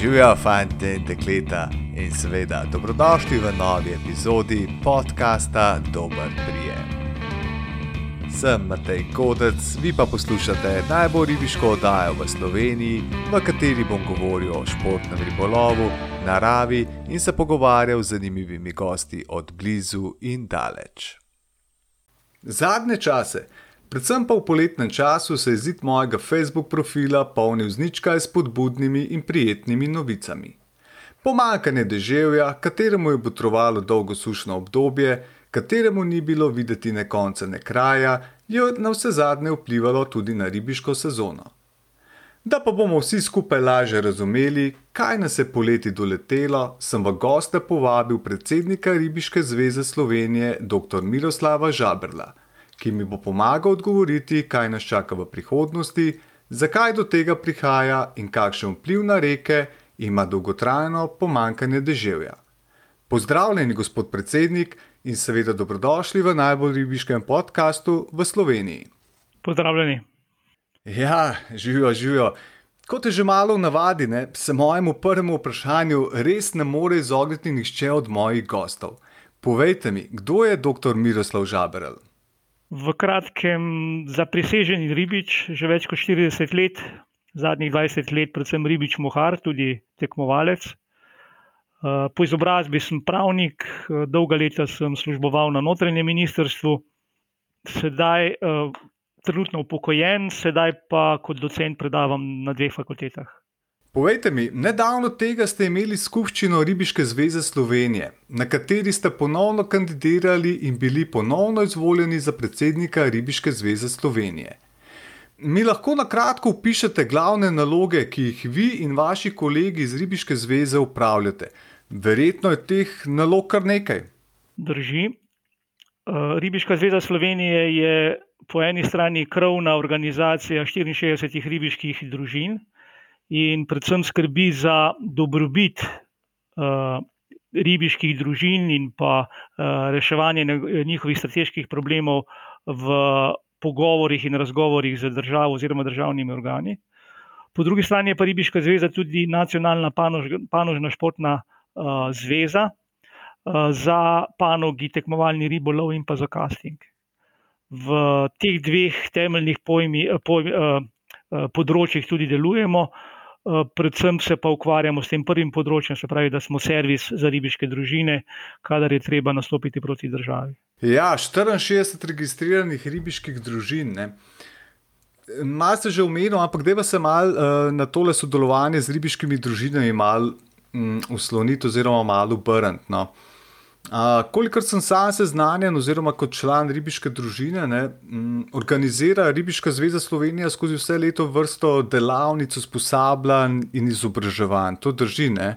Živijo fanti in dekleta in seveda dobrodošli v novi epizodi podcasta Dober prijem. Sem Matej Kodec, vi pa poslušate najbolj ribiško oddajo v Sloveniji, v kateri bom govoril o športnem ribolovu, naravi in se pogovarjal z zanimivimi gosti od blizu in daleč. Zadnje čase Predvsem pa v poletnem času se je zid mojega Facebook profila polnil z ničkaj spodbudnimi in prijetnimi novicami. Pomankanje deževja, kateremu je potrovalo dolgo sušno obdobje, kateremu ni bilo videti ne konca ne kraja, je na vse zadnje vplivalo tudi na ribiško sezono. Da pa bomo vsi skupaj lažje razumeli, kaj nas je poleti doletelo, sem v goste povabil predsednika Ribiške zveze Slovenije, dr. Miroslava Žabrla ki mi bo pomagal odgovoriti, kaj nas čaka v prihodnosti, zakaj do tega prihaja in kakšen vpliv na reke ima dolgotrajno pomankanje deževja. Pozdravljeni, gospod predsednik, in seveda dobrodošli v najbolj ribiškem podkastu v Sloveniji. Pozdravljeni. Ja, živijo, živijo. Kot je že malo navadi, ne, se mojemu prvemu vprašanju res ne more izogniti nihče od mojih gostov. Povejte mi, kdo je dr. Miroslav Žaberl? V kratkem, za priseženi ribič, že več kot 40 let, zadnjih 20 let, predvsem ribič mohar, tudi tekmovalec. Eh, po izobrazbi sem pravnik, eh, dolga leta sem služboval na notranjem ministrstvu, sedaj eh, trenutno upokojen, sedaj pa kot docent predavam na dveh fakultetah. Povejte mi, nedavno tega ste imeli skupščino Ribiške zveze Slovenije, na kateri ste ponovno kandidirali in bili ponovno izvoljeni za predsednika Ribiške zveze Slovenije. Mi lahko na kratko opišete glavne naloge, ki jih vi in vaši kolegi iz Ribiške zveze upravljate. Verjetno je teh nalog kar nekaj. Drži. Eh, Ribiška zveza Slovenije je po eni strani krovna organizacija 64 ribiških družin in predvsem skrbi za dobrobit uh, ribiških družin in pa uh, reševanje njihovih strateških problemov v pogovorih in razgovorih z državo oziroma državnimi organi. Po drugi strani je pa Ribiška zveza tudi nacionalna panož, panožna športna uh, zveza uh, za panogi tekmovalni ribolov in pa za casting. V teh dveh temeljnih pojmi, poj, uh, področjih tudi delujemo. Uh, predvsem se pa ukvarjamo s tem prvim področjem, se pravi, da smo servis za ribiške družine, kadar je treba nastopiti proti državi. Ja, 64 registriranih ribiških družin. Ne? Malo ste že omenili, ampak da se mal uh, na tole sodelovanje z ribiškimi družinami malo um, usloniti, oziroma malo obrniti. No? Uh, kolikor sem sam seznanjen, oziroma kot član ribiške družine, ne, m, organizira Ribiška zveza Slovenija skozi vse leto vrsto delavnic, usposabljanj in izobraževanj. To drži. Ne?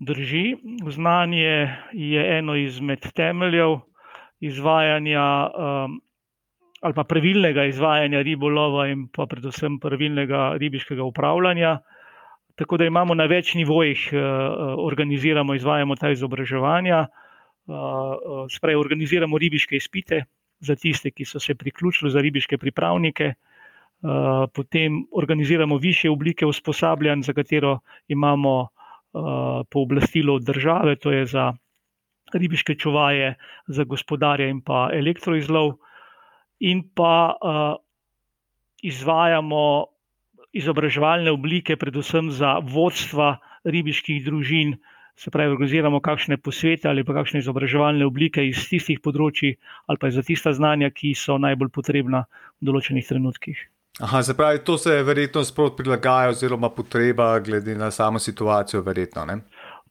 Drži. Znanje je eno izmed temeljev izvajanja um, ali pa pravilnega izvajanja ribolova in pa predvsem pravilnega ribiškega upravljanja. Tako da imamo na več nivojih, uh, organiziramo, izvajamo ta izobraževanja. Uh, Sprej organiziramo ribiške izpite za tiste, ki so se priključili za ribiške pripravnike. Potem organiziramo više oblike usposabljanj, za katero imamo pooblastilo od države, to je za ribiške čuvaje, za gospodarje in pa elektroizlov. In pa uh, izvajamo izobraževalne oblike, predvsem za vodstva ribiških družin, se pravi, organiziramo kakšne posvete ali pa kakšne izobraževalne oblike iz tistih področji ali pa za tista znanja, ki so najbolj potrebna v določenih trenutkih. Aha, se pravi, to se verjetno sprot prilagaja, oziroma potreba, glede na samo situacijo, verjetno. Ne?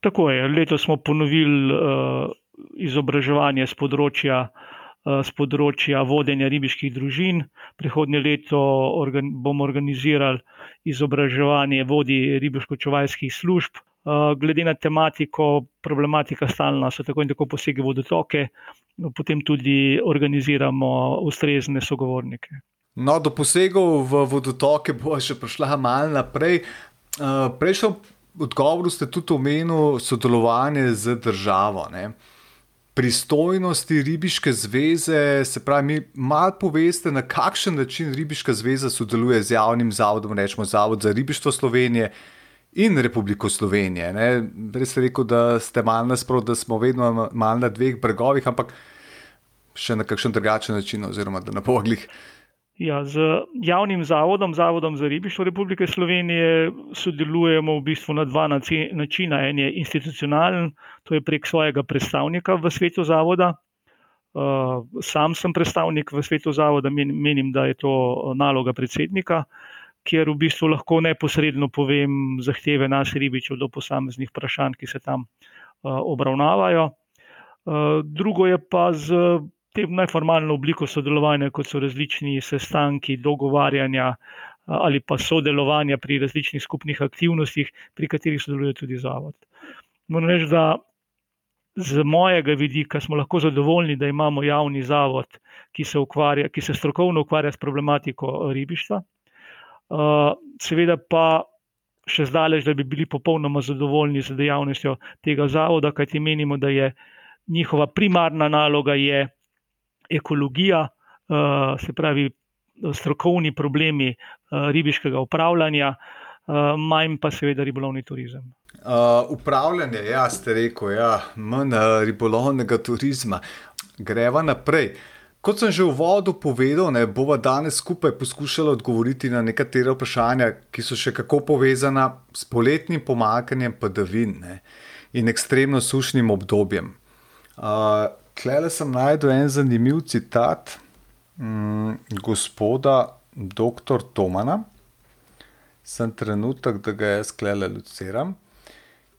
Tako je. Letos smo ponovili uh, izobraževanje z področja uh, z eh, področja vodenja ribiških družin. Prihodnje leto organ, bomo organizirali izobraževanje vodij ribiško-čuvajskih služb. Eh, glede na tematiko, problematika stalna so tako in tako posege vodotoke, potem tudi organiziramo ustrezne sogovornike. No, do posegov v vodotoke bo še prišla malo naprej. Eh, prejšnjo odgovoru ste tudi omenili sodelovanje z državo. Ne? Pristojnosti Ribiške zveze, se pravi, mi malo poveste, na kakšen način Ribiška zveza sodeluje z javnim zavodom, rečemo Zavod za ribištvo Slovenije in Republiko Slovenijo. Res ste rekel, da ste malo nasprotni, da smo vedno malo na dveh bregovih, ampak še na kakšen drugačen način, oziroma da na poglih. Ja, z javnim zavodom, Zavodom za ribištvo Republike Slovenije, sodelujemo v bistvu na dva načina. En je institucionalen, to je prek svojega predstavnika v svetu zavoda. Uh, sam sem predstavnik v svetu zavoda, menim, da je to naloga predsednika, kjer v bistvu lahko neposredno povem zahteve nas ribičev do posameznih vprašanj, ki se tam uh, obravnavajo. Drugo je pa z te najformalno obliko sodelovanja, kot so različni sestanki, dogovarjanja ali pa sodelovanja pri različnih skupnih aktivnostih, pri katerih sodeluje tudi zavod. Moram reči, da z mojega vidika smo lahko zadovoljni, da imamo javni zavod, ki se, ukvarja, ki se strokovno ukvarja s problematiko ribištva. Seveda pa še zdaleč, da bi bili popolnoma zadovoljni z dejavnostjo tega zavoda, kajti menimo, da je njihova primarna naloga je ekologija, eh, se pravi strokovni problemi eh, ribiškega upravljanja, eh, manj pa seveda ribolovni turizem. Uh, upravljanje, ja, ste rekel, ja, manj ribolovnega turizma. Greva naprej. Kot sem že v vodu povedal, ne bomo danes skupaj poskušali odgovoriti na nekatere vprašanja, ki so še kako povezana s poletnim pomakanjem padavin ne, in ekstremno sušnim obdobjem. Uh, Klele sem najdel en zanimiv citat mm, gospoda dr. Tomana. Sem trenutek, da ga jaz klele luciram.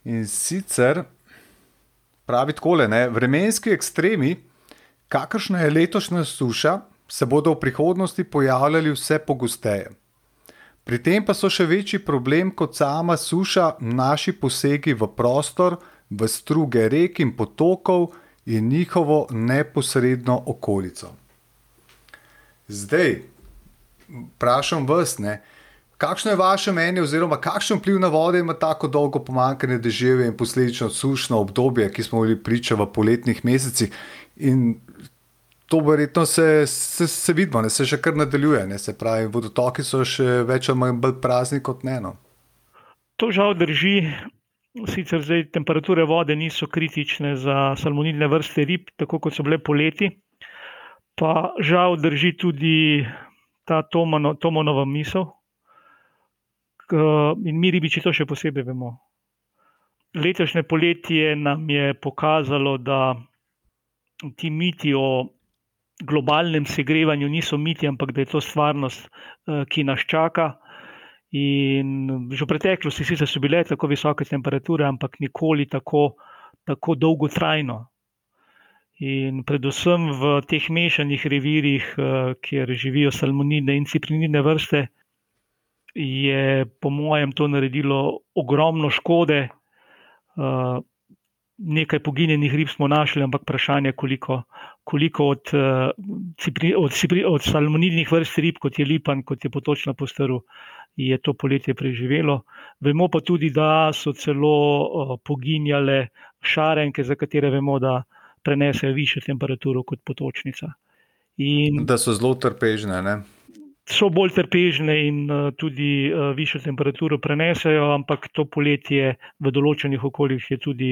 In sicer pravi takole, vremenski ekstremi, kakršna je letošnja suša, se bodo v prihodnosti pojavljali vse pogosteje. Pri tem pa so še večji problem kot sama suša, naši posegi v prostor, v struge rek in potokov, in njihovo neposredno okolico. Zdaj, vprašam vas, ne, kakšno je vaše mnenje, oziroma kakšen vpliv na vode ima tako dolgo pomankanje deževja in posledično sušno obdobje, ki smo bili priča v poletnih mesecih. In to verjetno se, se, se vidimo, ne, se še kar nadaljuje, ne, se pravi, vodotoki so še več ali manj prazni kot eno. To žal drži. Sicer zdaj temperature vode niso kritične za salmonidne vrste rib, tako kot so bile poleti, pa žal drži tudi ta Tomano, Tomonova misel. In mi ribiči to še posebej vemo. Letošnje poletje nam je pokazalo, da ti miti o globalnem segrevanju niso miti, ampak da je to stvarnost, eh, ki nas čaka. In že v preteklosti sicer so bile tako visoke temperature, ampak nikoli tako, tako dolgotrajno. In predvsem v teh mešanih revirjih, eh, kjer živijo salmonidne in ciprinidne vrste, je po mojem to naredilo ogromno škode. Eh, nekaj poginjenih rib smo našli, ampak vprašanje je, koliko, koliko od, eh, od, od salmonidnih vrst rib, kot je lipan, kot je potočna postaru, je to poletje preživelo. Vemo pa tudi, da so celo poginjale šarenke, za katere vemo, da prenesejo više temperaturo kot potočnica. In da so zelo trpežne. Ne? So bolj trpežne in tudi višjo temperaturo prenesejo, ampak to poletje v določenih okoljih je tudi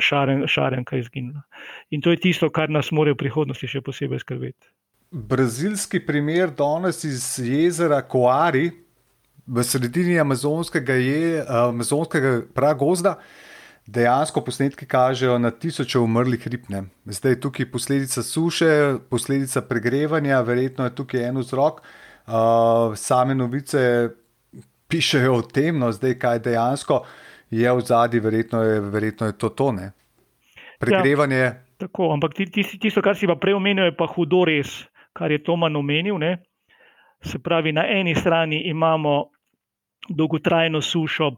šaren, šarenka izginila. In to je tisto, kar nas mora v prihodnosti še posebej skrbeti. Brazilski primer danes iz jezera Koari, v sredini amazonskega, je, amazonskega pragozda. Dejansko posnetki kažejo na tisoče umrlih rib. Ne. Zdaj je tukaj posledica suše, posledica pregrevanja, verjetno je tukaj en vzrok. Uh, same novice pišejo o tem, no, zdaj kaj dejansko je v zadnji, verjetno, verjetno je to tone. Pregrevanje. Ja, tako, ampak tisto, kar si pa prej omenil, je pa hudo res, kar je Toman omenil. Ne. Se pravi, na eni strani imamo dolgotrajno sušo,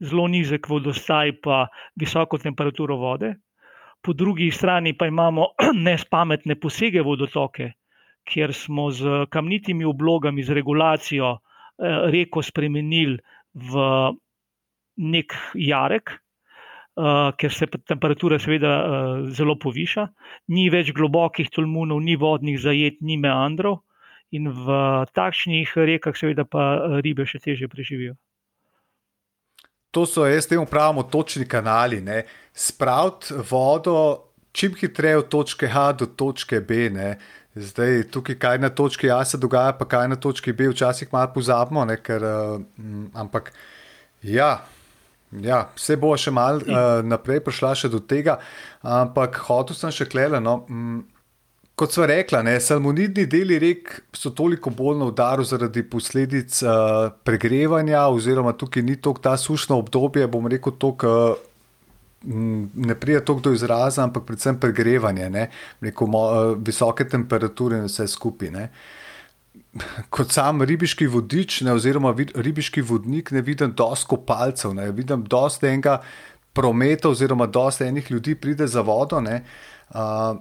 zelo nizek vodostaj, pa visoko temperaturo vode, po drugi strani pa imamo nespametne posege vodotoke, kjer smo z kamnitimi oblogami, z regulacijo eh, reko spremenili v nek jarek. Uh, ker se temperatura, seveda, zelo poviša, ni več globokih tolmunov, ni vodnih zajet, ni meandrov, in v takšnih rekah, seveda, pa ribe še teže preživijo. To so, jaz temu pravimo, točni kanali. Spraviti vodo čim hitreje od točke A do točke B. Ne? Zdaj, tukaj, kaj na točki A se dogaja, pa kaj na točki B, včasih malo pozabimo, ker, uh, ampak ja. Ja, vse bo še malo uh, naprej prišla še do tega, ampak hotel sem še klele. No, mm, kot smo rekli, salmonidni deli rek so toliko bolj na udaru zaradi posledic uh, pregrevanja, oziroma tukaj ni tako ta sušno obdobje, bom rekel, tok, uh, ne prija toliko do izraza, ampak predvsem pregrevanje, rekel, mo, uh, visoke temperature in vse skupaj. Ne. kot sam ribiški vodič, ne, oziroma ribiški vodnik, ne vidim dosto kopalcev, ne vidim dosto enega prometa, oziroma dosto enih ljudi pride za vodo, ne, uh,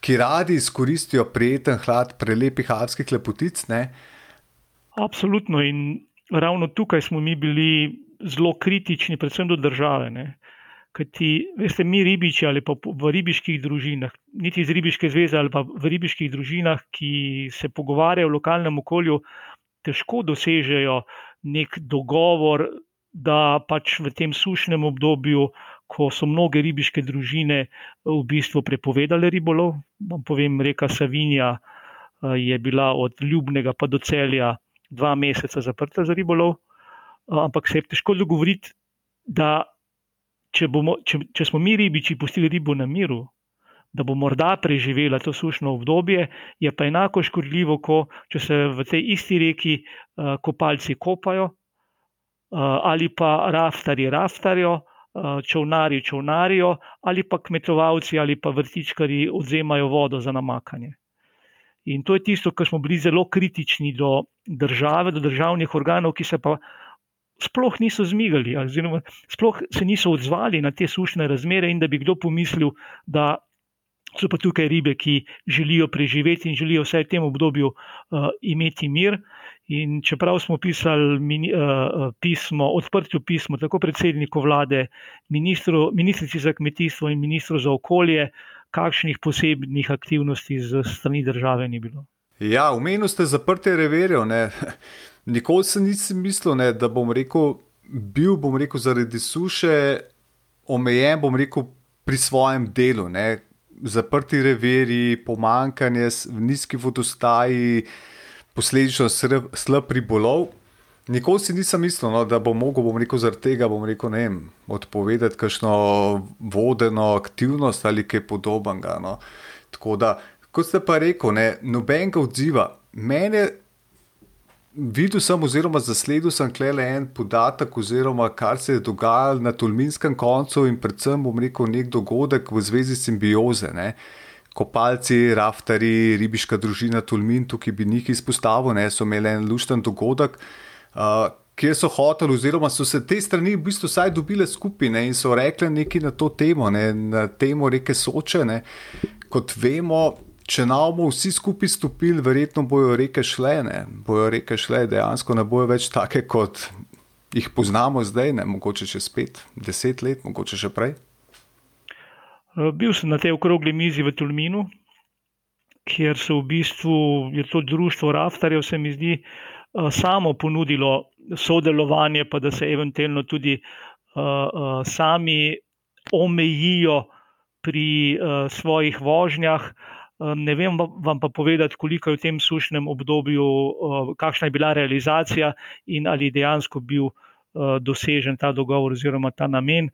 ki radi izkoristijo prijeten hlad prelepih alpskih lepotic. Ne. Absolutno. In ravno tukaj smo mi bili zelo kritični, predvsem do države. Ne. Kajti, veste, mi ribiči ali pa v ribiških družinah, niti iz ribiške zveze ali pa v ribiških družinah, ki se pogovarjajo v lokalnem okolju, težko dosežejo nek dogovor, da pač v tem sušnem obdobju, ko so mnoge ribiške družine v bistvu prepovedale ribolov. Vam povem, reka Savinja eh, je bila od Ljubnega pa do celja dva meseca zaprta za ribolov, eh, ampak se je težko dogovoriti, da če, bomo, če, če smo mi ribiči pustili ribo na miru, da bo morda preživela to sušno obdobje, je pa enako škodljivo, kot če se v tej isti reki uh, kopalci kopajo, uh, ali pa raftari raftarijo, čovnari čovnarijo, ali pa kmetovalci ali pa vrtičkari odzemajo vodo za namakanje. In to je tisto, kar smo bili zelo kritični do države, do državnih organov, ki se pa sploh niso zmigali, oziroma sploh se niso odzvali na te sušne razmere, in da bi kdo pomislil, da so pa tukaj ribe, ki želijo preživeti in želijo vsaj v tem obdobju uh, imeti mir. In čeprav smo pisali mini, uh, pismo, odprto pismo, tako predsedniku vlade, ministru, ministrici za kmetijstvo in ministru za okolje, kakšnih posebnih aktivnosti z strani države ni bilo. Ja, umenili ste zaprte reverje. Nikoli se nisem mislil, ne, da bom rekel, bil bom rekel zaradi suše omejen, bom rekel pri svojem delu. Ne. Zaprti reveri, pomankanje, nizki vodostaji, posledično slab ribolov. Nikoli si nisem mislil, no, da bom mogel, bom rekel, zaradi tega rekel, ne vem, odpovedati kakšno vodeno aktivnost ali kaj podobnega. No. Tako da, kot ste pa rekel, ne, nobenega odziva. Mene Videl sem, oziroma zasledil sem le en podatek, oziroma kar se je dogajalo na Tolminskem koncu, in predvsem, bom rekel, nek dogodek v zvezi s simbioze. Ne. Kopalci, raftari, ribiška družina Tolmin, tukaj bi njih izpostavil, ne, so imeli en lušten dogodek, uh, kjer so hoteli, oziroma so se te strani v bistvu vsaj dobile skupaj ne, in so rekli nekaj na to temo, ne, na temo reke Soče. Ne. Kot vemo, če ne bomo vsi skupaj stopili, verjetno bojo reke šle, ne bojo reke šle, dejansko ne bojo več take, kot jih poznamo zdaj, ne mogoče čez pet, deset let, mogoče še prej. Eh, bil sem na tej okrogli mizi v Tulminu, kjer so v bistvu, je to društvo Raftarjev, se mi zdi, eh, samo ponudilo sodelovanje, pa da se eventualno tudi uh, uh, sami omejijo pri uh, svojih vožnjah. Uh, Ne vem vam pa povedati, koliko je v tem sušnem obdobju, kakšna je bila realizacija in ali je dejansko bil dosežen ta dogovor oziroma ta namen.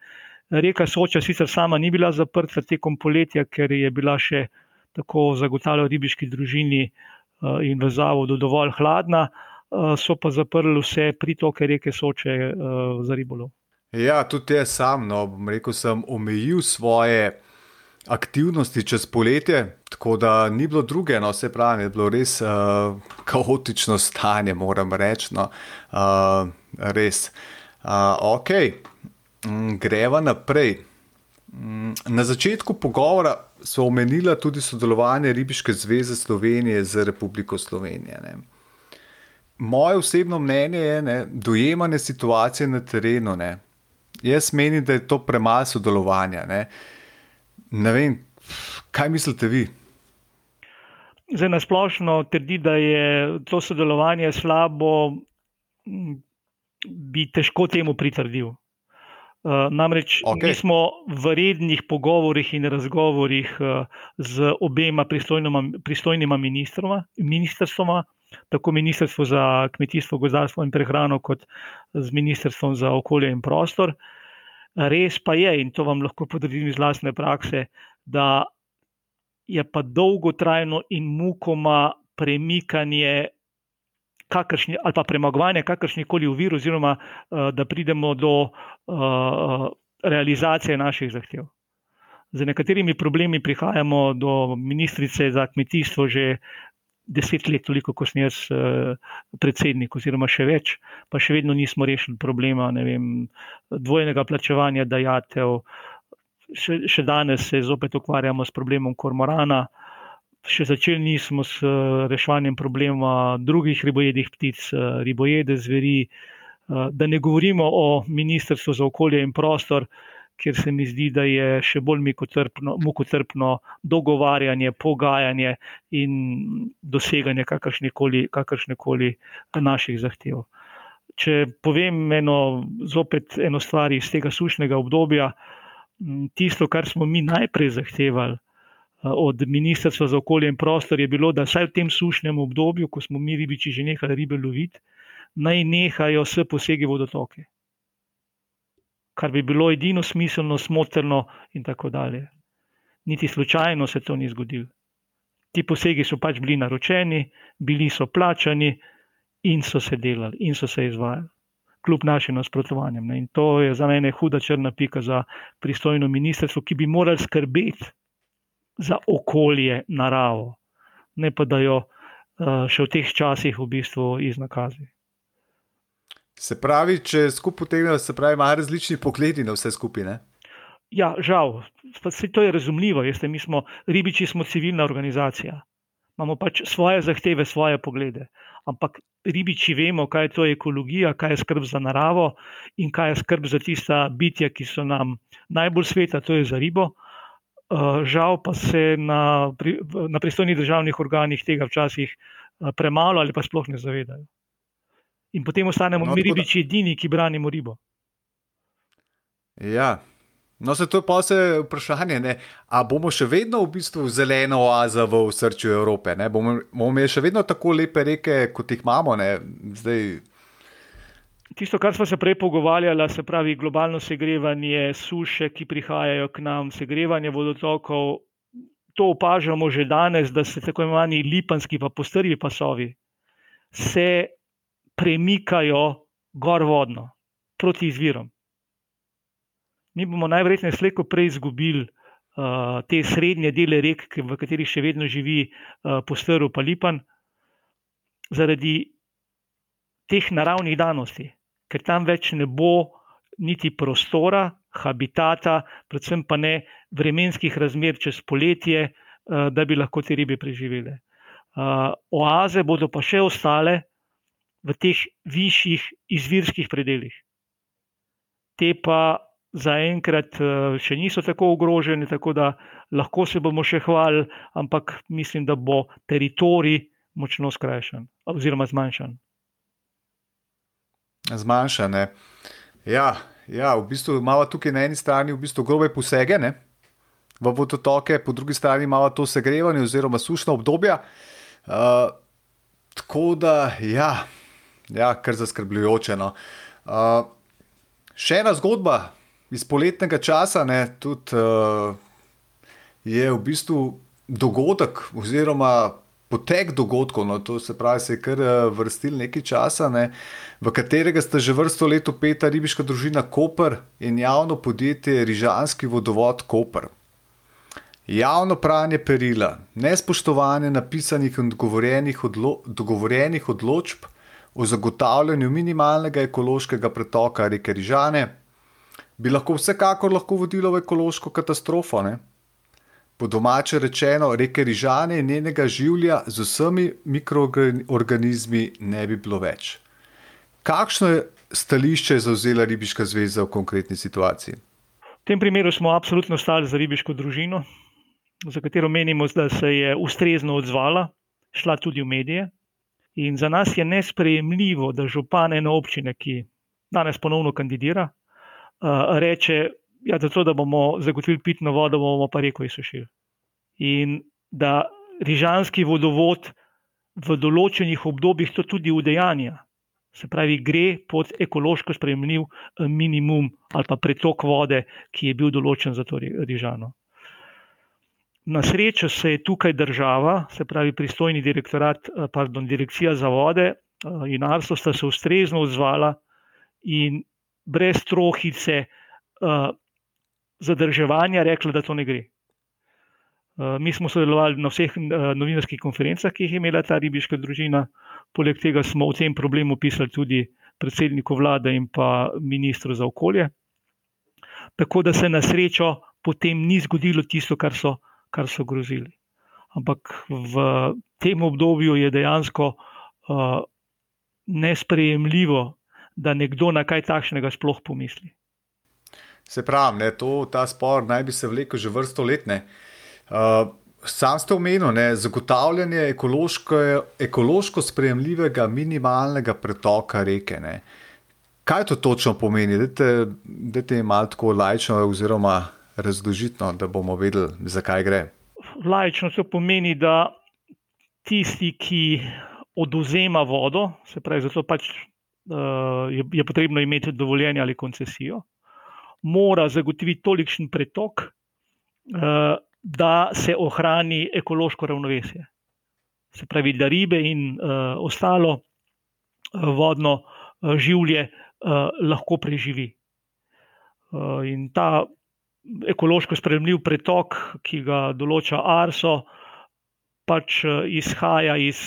Reka Soča sicer sama ni bila zaprta tekom poletja, ker je bila še tako zagotavljala ribiški družini in v zavodu dovolj hladna, so pa zaprli vse pritoke reke Soče za ribolov. Ja, tudi jaz sam, no, rekel, sem omejil svoje aktivnosti čez poletje, tako da ni bilo druge, no, vse pravi, je bilo res uh, kaotično stanje, moram reči. No, uh, res. Uh, ok, mm, greva naprej. Mm, na začetku pogovora smo omenili tudi sodelovanje Ribiške zveze Slovenije z Republiko Slovenijo. Moje osebno mnenje je, da dojemanje situacije na terenu. Ne. Jaz menim, da je to premalo sodelovanja. Ne. Ne vem, kaj mislite vi? Za nasplošno trdi, da je to sodelovanje slabo, bi težko temu pritrdil. Uh, namreč okay. mi smo v rednih pogovorih in razgovorih uh, z obema pristojnima ministrstvoma, tako Ministrstvo za kmetijstvo, gozdarstvo in prehrano, kot z Ministrstvom za okolje in prostor. Res pa je, in to vam lahko potrdim iz vlastne prakse, da je pa dolgotrajno in mukoma premikanje kakršni, ali pa premagovanje kakršnih koli uvir, oziroma uh, da pridemo do uh, realizacije naših zahtev. Z nekaterimi problemi prihajamo do ministrice za kmetijstvo že deset let, toliko kot sem jaz uh, predsednik, oziroma še več, pa še vedno nismo rešili problema vem, dvojnega plačevanja dajatev. Še, še danes se zopet ukvarjamo s problemom kormorana. Uh, še začeli nismo s eh, reševanjem problema drugih ribojedih ptic, eh, ribojede zveri. Eh, da ne govorimo o Ministrstvu za okolje in prostor, kjer se mi zdi, da je še bolj mukotrpno dogovarjanje, pogajanje in doseganje kakršne koli naših zahtev. Če povem eno, zopet eno stvar iz tega sušnega obdobja, tisto, kar smo mi najprej zahtevali, od Ministrstva za okolje in prostor je bilo, da vsaj v tem sušnem obdobju, ko smo mi ribiči že nehali ribe loviti, naj nehajo s posegi vodotoke. Kar bi bilo edino smiselno, smotrno in tako dalje. Niti slučajno se to ni zgodilo. Ti posegi so pač bili naročeni, bili so plačani in so se delali in so se izvajali, kljub našim nasprotovanjem. In to je za mene huda črna pika za pristojno ministrstvo, ki bi morali skrbeti za okolje, naravo, ne pa da jo uh, še v teh časih v bistvu iznakazi. Se pravi, če skupaj potegnemo, se pravi, ima različni pogledi na vse skupine. Ja, žal, vse to je razumljivo. Jeste, mi smo ribiči, smo civilna organizacija. Imamo pač svoje zahteve, svoje poglede. Ampak ribiči vemo, kaj je to ekologija, kaj je skrb za naravo in kaj je skrb za tista bitja, ki so nam najbolj sveta, to je za ribo. Eh, žal pa se na, na pristojnih državnih organih tega včasih eh, premalo ali pa sploh ne zavedajo. In potem ostanemo no, mi ribiči edini, ki branimo ribo. Ja. No, se to je pa vse vprašanje. Ne? A bomo še vedno v bistvu zelena oaza v srcu Evrope? Ne? Bomo, bomo imeli še vedno tako lepe reke, kot jih imamo zdaj? Tisto, kar smo se prej pogovarjali, se pravi globalno segrevanje, suše, ki prihajajo k nam, segrevanje vodotokov, to opažamo že danes, da se tako imenovani lipanski pa postrvi pasovi se premikajo gorvodno proti izvirom. Mi bomo najverjetneje slejko prej izgubili uh, te srednje dele rek, v katerih še vedno živi uh, postrv pa lipan, zaradi teh naravnih danosti ker tam več ne bo niti prostora, habitata, predvsem pa ne vremenskih razmer čez poletje, eh, da bi lahko te ribe preživele. Eh, oaze bodo pa še ostale v teh višjih izvirskih predeljih. Te pa zaenkrat eh, še niso tako ogrožene, tako da lahko se bomo še hvalili, ampak mislim, da bo teritorij močno skrajšan oziroma zmanjšan zmanjšane. Ja, ja, v bistvu imamo tukaj na eni strani v bistvu grobe posege ne? v vodotoke, po drugi strani imamo to segrevanje oziroma sušno obdobje. Uh, tako da, ja, ja kar zaskrbljujoče. No. Uh, še ena zgodba iz poletnega časa, ne, tudi uh, je v bistvu dogodek oziroma potek dogodkov, no, to se pravi, se je kar eh, vrstil nekaj časa, ne, v katerega sta že vrsto let upeta ribiška družina Koper in javno podjetje Rižanski vodovod Koper. Javno pranje perila, nespoštovanje napisanih in dogovorjenih, odlo dogovorjenih odločb o zagotavljanju minimalnega ekološkega pretoka reke Rižane bi lahko vsekakor lahko vodilo v ekološko katastrofo. Ne? Po domače rečeno, reke Rižane in njenega življa z vsemi mikroorganizmi ne bi bilo več. Kakšno je stališče zauzela Ribiška zveza v konkretni situaciji? V tem primeru smo absolutno stali za ribiško družino, za katero menimo, da se je ustrezno odzvala, šla tudi v medije. In za nas je nesprejemljivo, da župan ene občine, ki danes ponovno kandidira, reče, ja, to, da bomo zagotovili pitno vodo, bomo pa reko izsušili. In da rižanski vodovod v določenih obdobjih to tudi udejanja. Se pravi, gre pod ekološko sprejemljiv eh, minimum ali pa pretok vode, ki je bil določen za to rižano. Na srečo se je tukaj država, se pravi pristojni direktorat, eh, pardon, direkcija za vode eh, in arstvo sta se ustrezno odzvala in brez trohice zadrževanja rekla, da to ne gre. Eh, mi smo sodelovali na vseh eh, novinarskih konferencah, ki jih je imela ta ribiška družina. Poleg tega smo o tem problemu pisali tudi predsedniku vlade in pa ministru za okolje. Tako da se na srečo potem ni zgodilo tisto, kar so, kar so grozili. Ampak v tem obdobju je dejansko uh, nesprejemljivo, da nekdo na kaj takšnega sploh pomisli. Se pravi, ne, to, ta spor naj bi se vlekel že vrsto let. Ne. Uh, sam ste omenili, zagotavljanje ekološko, ekološko sprejemljivega minimalnega pretoka reke. Ne. Kaj to točno pomeni? Da te je malo tako lajčno, oziroma razložitno, da bomo vedeli, zakaj gre. Lajčno to pomeni, da tisti, ki oduzema vodo, se pravi, zato pač uh, je, je potrebno imeti dovoljenje ali koncesijo, mora zagotoviti tolikšen pretok. Uh, da se ohrani ekološko ravnovesje. Se pravi, da ribe in uh, ostalo uh, vodno življe lahko preživi. In ta ekološko spremljiv pretok, ki ga določa Arso, pač izhaja iz.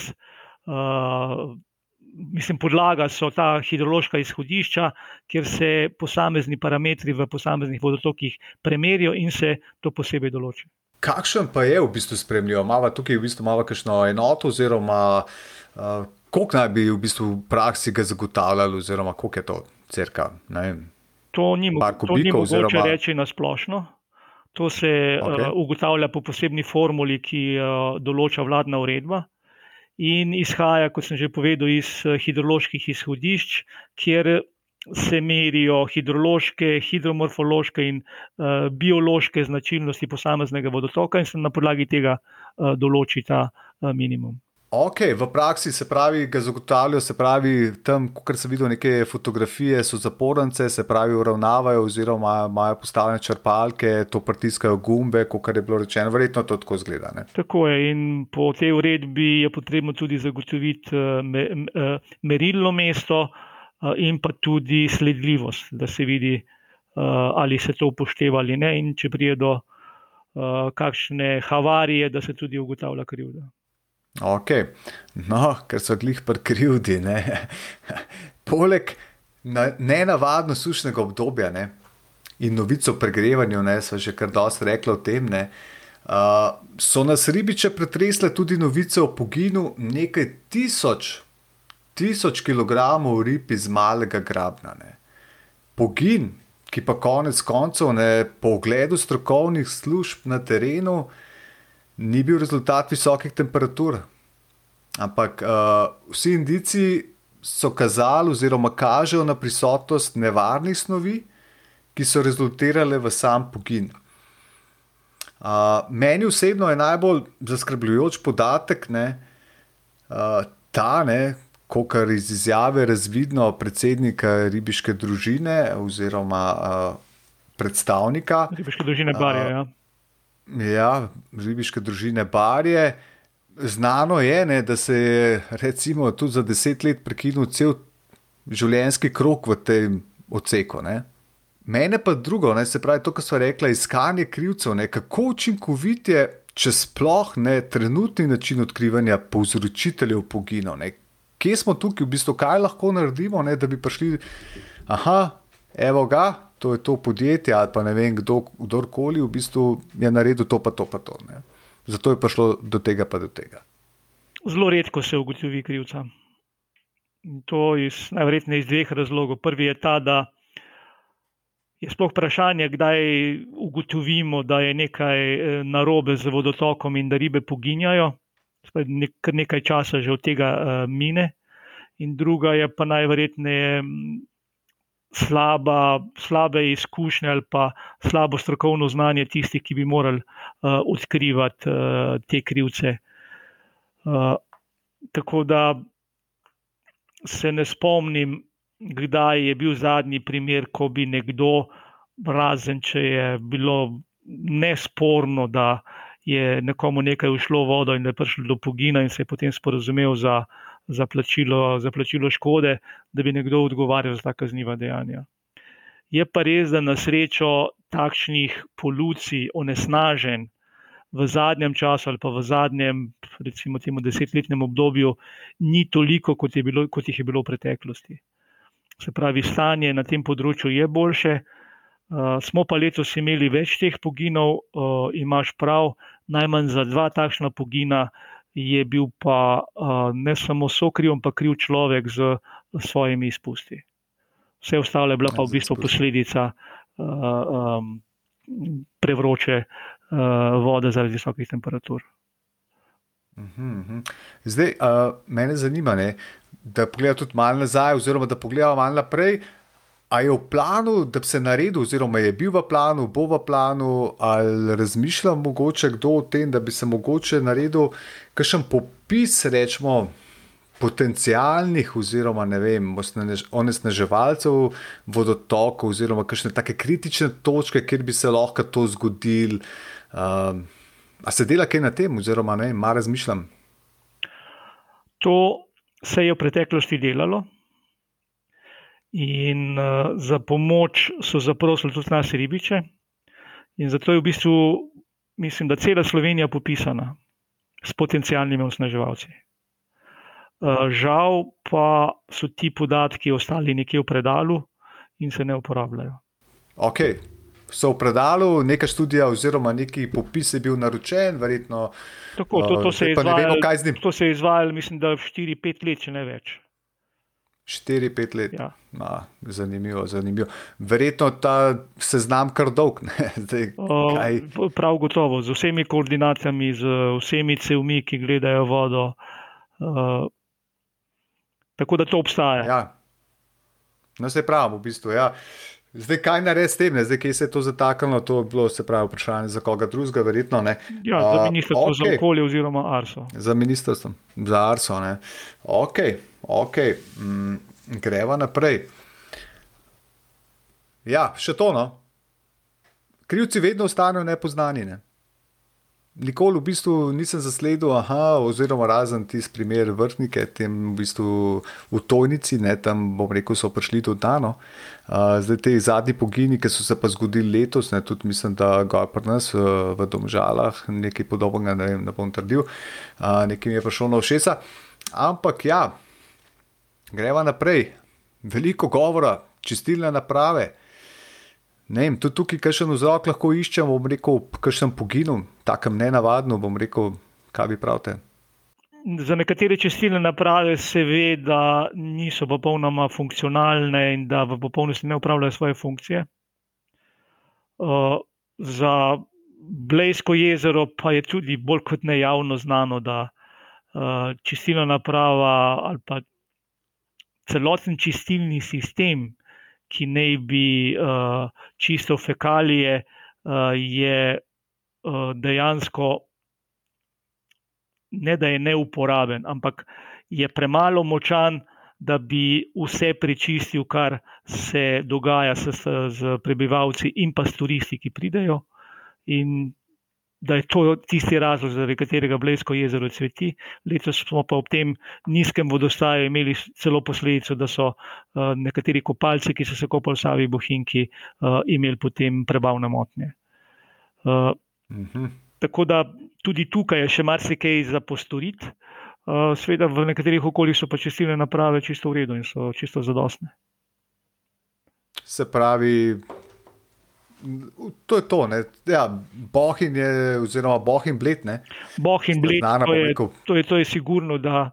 Uh, Mislim, podlaga so ta hidrološka izhodišča, kjer se posamezni parametri v posameznih vodotokih premerijo in se to posebej določi. Kakšen pa je v bistvu spremljiv? Imamo tukaj v bistvu malo kakšno enoto, oziroma uh, koliko naj bi v bistvu v praksi ga zagotavljali, oziroma koliko je to crka? To ni, kubikov, to ni mogoče oziroma... reči na splošno. To se okay. uh, ugotavlja po posebni formuli, ki jo uh, določa vladna uredba. In izhaja, kot sem že povedal, iz uh, hidroloških izhodišč, kjer se merijo hidrološke, hidromorfološke in uh, biološke značilnosti posameznega vodotoka, in se na podlagi tega uh, določi ta uh, minimum. Ok, v praksi se pravi, ga zagotavljajo, se pravi, tam, kar sem videl, neke fotografije so zapornice, se pravi, uravnavajo, oziroma imajo postavljene črpalke, to pritiskajo gumbe, kot je bilo rečeno, verjetno to tako zgleda. Ne? Tako je, in po tej uredbi je potrebno tudi zagotoviti me, me, merilno mesto, Eh, in pa tudi sledljivost, da se vidi, eh, ali se to upošteva ali ne, in če prije do eh, kakšne havarije, da se tudi ugotavlja krivda. Ok, no, ker so glih pri krivdi. Ne? Poleg nenavadno sušnega obdobja ne? in novico o pregrevanju, ne smo že kar dosti rekli o tem. Ne? Uh, so nas ribiče pretresle tudi novice o poginu nekaj tisoč tisoč kg rib iz malega grabna. Ne. Pogin, ki pa konec koncev, ne, po ogledu strokovnih služb na terenu, ni bil rezultat visokih temperatur. Ampak uh, vsi indici so kazali, oziroma kažejo na prisotnost nevarnih snovi, ki so rezultirale v sam pogin. Uh, meni osebno je najbolj zaskrbljujoč podatek, ne, uh, ta, ne, kar iz izjave razvidno predsednika ribiške družine oziroma uh, predstavnika. Ribiške družine Barje. Uh, ja. Ja, ribiške družine Barje. Znano je, ne, da se je recimo, tudi za deset let prekinil cel življenjski krok v tem odseku. Ne. Mene pa drugo, ne, se pravi to, kar smo rekli, iskanje krivcev, ne, kako učinkovit je, če sploh ne trenutni način odkrivanja povzročiteljev poginov, kje smo tukaj, v bistvu, kaj lahko naredimo, ne, da bi prišli, aha, evo ga, to je to podjetje ali pa ne vem, kdo, kdorkoli v bistvu je naredil to, pa to, pa to. Ne. Zato je prišlo do tega, pa do tega. Zelo redko se ugotovi krivca. To je najverjetneje iz dveh razlogov. Prvi je ta, da je sploh vprašanje, kdaj ugotovimo, da je nekaj eh, narobe z vodotokom in da ribe poginjajo nek, nekaj časa že od tega uh, mine, in druga je pa najverjetneje slaba, slabe izkušnje ali pa slabo strokovno znanje tistih, ki bi morali uh, odkrivati uh, te krivce. Uh, tako da se ne spomnim, kdaj je bil zadnji primer, ko bi nekdo, razen če je bilo nesporno, da je nekomu nekaj ušlo vodo in da je prišlo do pogina in se je potem sporozumel za, za, plačilo, za plačilo škode, da bi nekdo odgovarjal za ta kazniva dejanja. Je pa res, da na srečo takšnih polucij, onesnažen v zadnjem času ali pa v zadnjem, recimo, temu desetletnem obdobju, ni toliko, kot, je bilo, kot jih je bilo v preteklosti. Se pravi, stanje na tem področju je boljše. Uh, smo pa letos imeli več teh poginov, uh, imaš prav, najmanj za dva takšna pogina je bil pa uh, ne samo sokriv, ampak kriv človek z svojimi izpusti. Vse ostalo je bila pa v bistvu posledica uh, um, prevroče uh, vode zaradi visokih temperatur. Mhm, mhm. Zdaj, uh, mene zanima, ne, da pogledamo tudi malo nazaj, oziroma da pogledamo malo naprej. A je v planu, da bi se naredil, oziroma je bil v planu, bo v planu, ali razmišlja mogoče kdo o tem, da bi se mogoče naredil kakšen popis, rečemo, potencijalnih, oziroma ne vem, onesnaževalcev vodotokov, oziroma kakšne take kritične točke, kjer bi se lahko to zgodil. Um, a se dela kaj na tem, oziroma ne, malo razmišljam. To se je v preteklosti delalo. In uh, za pomoč so zaprosili tudi nas, ribiče. In zato je v bistvu, mislim, da cela Slovenija popisana s potencijalnimi osnaževalci. Uh, žal pa so ti podatki ostali nekje v predalu in se ne uporabljajo. Ok. So v predalu, neka študija, oziroma neki popis je bil naročen, verjetno. Tako, to, to, se uh, to se je izvajalo, mislim, da 4-5 let, če ne več. 4-5 let. Ja. Ma, zanimivo, zanimivo. Verjetno ta seznam kar dolg. Zdaj, uh, prav gotovo, z vsemi koordinacijami, z vsemi cevmi, ki gledajo vodo. Uh, tako da to obstaja. Ja. No, se pravi, v bistvu. Ja. Zdaj, kaj narediti s tem, ne? zdaj, kje se je to zataknilo, to je bilo se pravi vprašanje za koga drugega, verjetno ne. Ja, za ministrstvo uh, okay. za okolje oziroma Arso. Za ministrstvo, za Arso. Ne? Ok, ok. Mm, greva naprej. Ja, še to no. Krivci vedno ostanejo nepoznani. Ne? Nikoli v bistvu nisem zasledil, aha, oziroma razen tisti primer vrtnike, tem v bistvu v tojnici, ne, tam bom rekel, so prišli do dano. Uh, zdaj te zadnji pogini, ki so se pa zgodili letos, ne, tudi mislim, da ga pri nas v, v Domžalah nekaj podobnega, ne, vem, ne bom trdil, uh, nekaj mi je prišlo na všesa. Ampak ja, greva naprej. Veliko govora, čistilne naprave. Ne tudi tukaj, kaj še na vzrok lahko iščemo, bom rekel, kaj sem poginil, tako nenavadno, bom rekel, kaj vi pravite. Za nekatere čistilne naprave se ve, da niso popolnoma funkcionalne in da v popolnosti ne upravljajo svoje funkcije. Uh, za Blejsko jezero pa je tudi bolj kot ne javno znano, da uh, čistilna naprava ali pa celoten čistilni sistem ki naj bi uh, čisto fekalije, uh, je uh, dejansko ne da je neuporaben, ampak je premalo močan, da bi vse prečistil, kar se dogaja s, s, z prebivalci in pa s turisti, ki pridejo. In da je to tisti razlog, zaradi katerega Blesko jezero cveti. Letos smo pa ob tem nizkem vodostaju imeli celo posledico, da so uh, nekateri kopalci, ki so se kopali v Savi Bohinki, uh, imeli potem prebavne motnje. Uh, uh -huh. Tako da tudi tukaj je še marsikaj za postoriti. Uh, Sveda v nekaterih okoljih so pa čistilne naprave čisto v redu in so čisto zadostne. Se pravi, To je to. Ja, bohin je, oziroma bohin bled. Ne? Bohin bled, to je, to, je, to je sigurno, da,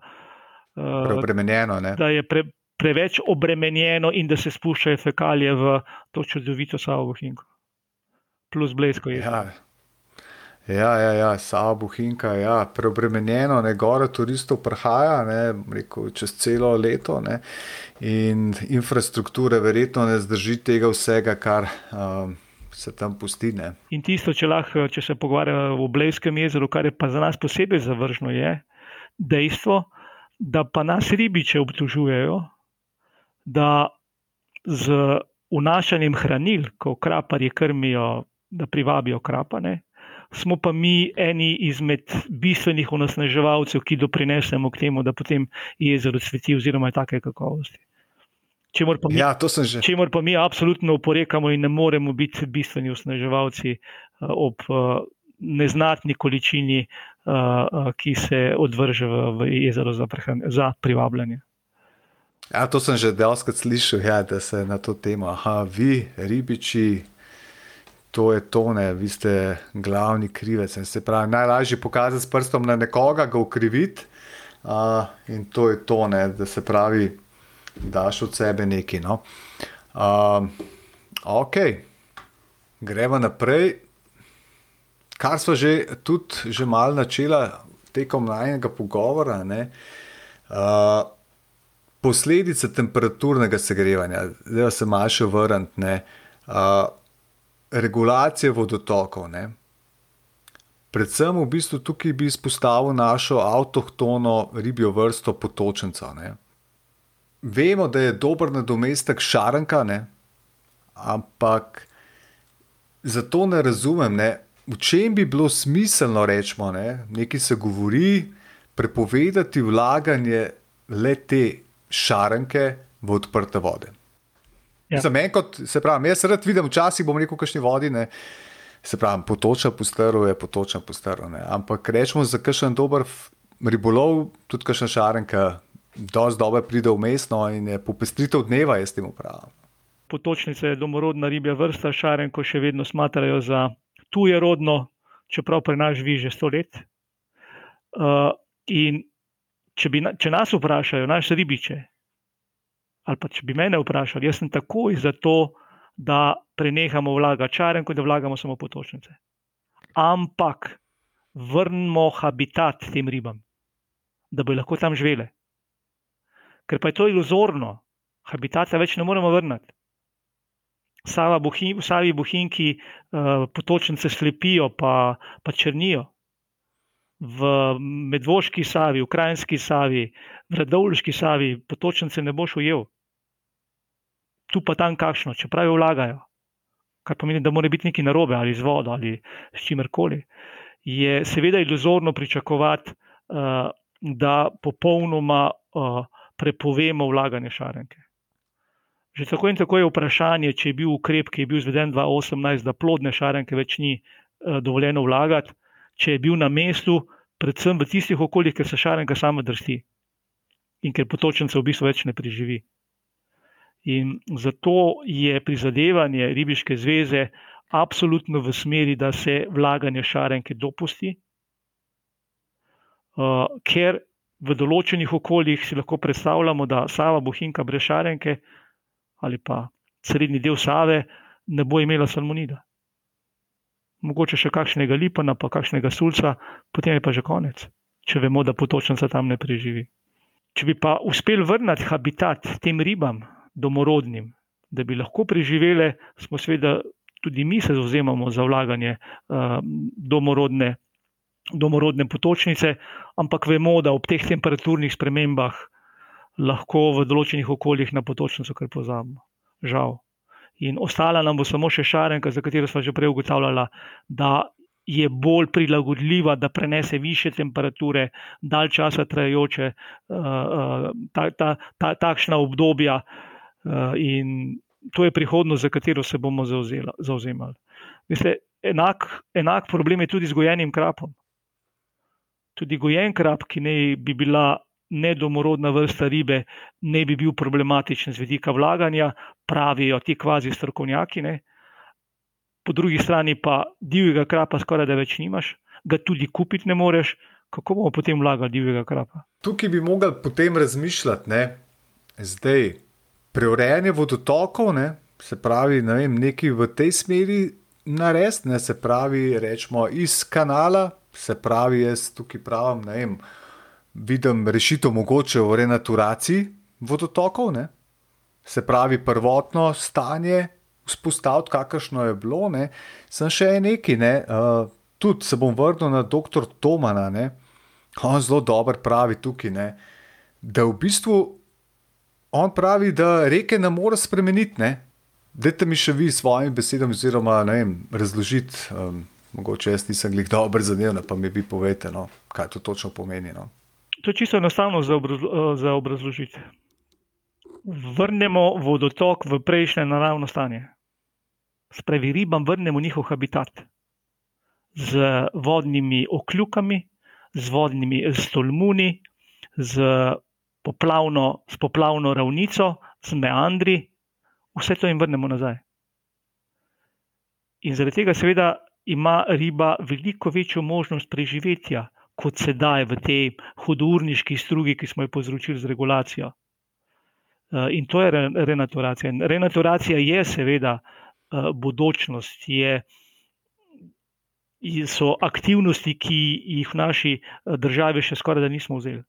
uh, da je pre, preveč obremenjeno in da se spuščajo fekalije v to čudovito savo bohinko. Plus blesko je. Ja. Ja, ja, ja sama Buhinka, ja, preobremenjeno, ne gore turistov prihaja, ne, rekel, čez celo leto. Ne, in infrastrukture verjetno ne zdrži tega vsega, kar um, se tam pusti. Ne. In tisto, če, lahko, če se pogovarjamo o Blejskem jezeru, kar je pa za nas posebej zavržno, je dejstvo, da pa nas ribiče obtužujejo, da z vnašanjem hranil, ko kraparji krmijo, da privabijo krapane smo pa mi eni izmed bistvenih onesnaževalcev, ki doprinesemo k temu, da potem jezero cveti oziroma je take kakovosti. Čemor pa, ja, čemor pa mi absolutno oporekamo in ne moremo biti bistveni osnaževalci uh, ob uh, neznatni količini, uh, ki se odvrže v, jezero za, prehran, za privabljanje. Ja, to sem že delskrat slišal, ja, da se na to temo. Aha, vi, ribiči, to je to, ne, vi ste glavni krivec. Se pravi, najlažje je pokazati s prstom na nekoga, ga ukriviti uh, in to je to, ne, da se pravi, daš od sebe nekaj. No. Uh, ok, gremo naprej. Kar smo že tudi že malo načela tekom najnega pogovora. Ne, uh, Posledice temperaturnega segrevanja, da se malo še vrnem, regulacije vodotokov. Ne? Predvsem v bistvu tukaj bi izpostavil našo avtohtono ribjo vrsto potočenca. Ne? Vemo, da je dober nadomestek šaranka, ne? ampak zato ne razumem, ne? v čem bi bilo smiselno reči, ne? nekaj se govori, prepovedati vlaganje le te šaranke v odprte vode. Ja. Za mene, kot se pravi, jaz rad vidim, včasih bom rekel, kakšni vodi. Ne. Se pravi, potoča postaro je potoča postaro. Ampak rečemo za kakšen dober ribolov, tudi kakšen šarenka, dosti dobro pride v mestno in je popestritev dneva, jaz temu pravim. Potočnica je domorodna ribja vrsta, šarenko še vedno smatrajo za tuje rodno, čeprav pri nas živi že sto let. Uh, in če, bi, če nas vprašajo, naše ribiče, ali pa če bi mene vprašali, jaz sem takoj za to, da prenehamo vlagati čarenko, da vlagamo samo potočnice. Ampak vrnimo habitat tem ribam, da bi lahko tam živele. Ker pa je to iluzorno, habitata več ne moremo vrniti. Sava bohin, Savi bohinki uh, potočnice slepijo, pa, pa črnijo. V Medvoški Savi, v Krajinski Savi, v Radovljiški Savi potočnice ne boš ujel tu pa tam kakšno, čeprav jo vlagajo, kar pomeni, da mora biti nekaj narobe ali z vodo ali s čimerkoli, je seveda iluzorno pričakovati, uh, da popolnoma uh, prepovemo vlaganje šarenke. Že tako in tako je vprašanje, če je bil ukrep, ki je bil izveden 2018, da plodne šarenke več ni uh, dovoljeno vlagati, če je bil na mestu, predvsem v tistih okoljih, ker se šarenka sama drsti in ker potočence v bistvu več ne preživi. In zato je prizadevanje Ribiške zveze absolutno v smeri, da se vlaganje šarenke dopusti, uh, ker v določenih okoljih si lahko predstavljamo, da Sava Bohinka brez šarenke ali pa srednji del Save ne bo imela salmonida. Mogoče še kakšnega lipana, pa kakšnega sulca, potem je pa že konec, če vemo, da potočnica tam ne preživi. Če bi pa uspel vrniti habitat tem ribam, domorodnim, da bi lahko preživele, smo seveda tudi mi se zauzemamo za vlaganje uh, domorodne, domorodne potočnice, ampak vemo, da ob teh temperaturnih spremembah lahko v določenih okoljih na potočnico kar pozabimo. Žal. In ostala nam bo samo še šarenka, za katero smo že prej ugotavljali, da je bolj prilagodljiva, da prenese više temperature, dalj časa trajajoče, uh, ta, ta, ta, takšna obdobja. Uh, in to je prihodnost, za katero se bomo zauzemali. Veste, enak, enak problem je tudi z gojenim krapom. Tudi gojen krap, ki ne bi bila nedomorodna vrsta ribe, ne bi bil problematičen z vidika vlaganja, pravijo ti kvazi strokovnjaki. Ne. Po drugi strani pa divjega krapa skoraj da več nimaš, ga tudi kupiti ne moreš. Kako bomo potem vlagali divjega krapa? Tukaj bi mogli potem razmišljati, ne? zdaj, preurejanje vodotokov, ne, se pravi, ne vem, nekaj v tej smeri narediti, se pravi, rečemo iz kanala, se pravi, jaz tukaj pravim, ne vem, vidim rešitev mogoče v renaturaciji vodotokov, ne? se pravi, prvotno stanje vzpostaviti, kakršno je bilo. Ne? Sem še nekaj, ne? uh, tudi se bom vrnil na dr. Tomana, ne? on zelo dobro pravi tukaj, ne? da v bistvu on pravi, da reke ne more spremeniti. Ne? Dajte mi še vi s svojimi besedami, oziroma razložiti. Um, mogoče jaz nisem glih dobro zadev, pa mi vi povete, no, kaj to točno pomeni. No. To je čisto enostavno za, obrazlo za obrazložiti. Vrnemo vodotok v prejšnje naravno stanje. Spravi ribam, vrnemo njihov habitat z vodnimi okljukami, z vodnimi stolmuni, z poplavno, s poplavno ravnico, z meandri, vse to jim vrnemo nazaj. In zaradi tega, seveda, ima riba veliko večjo možnost preživetja, kot sedaj v tej hudourniški strugi, ki smo jo povzročili z regulacijo. Eh, in to je renaturacija. Renaturacija je, seveda, eh, budočnost, je, so aktivnosti, ki jih v naši eh, državi še skoraj da nismo vzeli.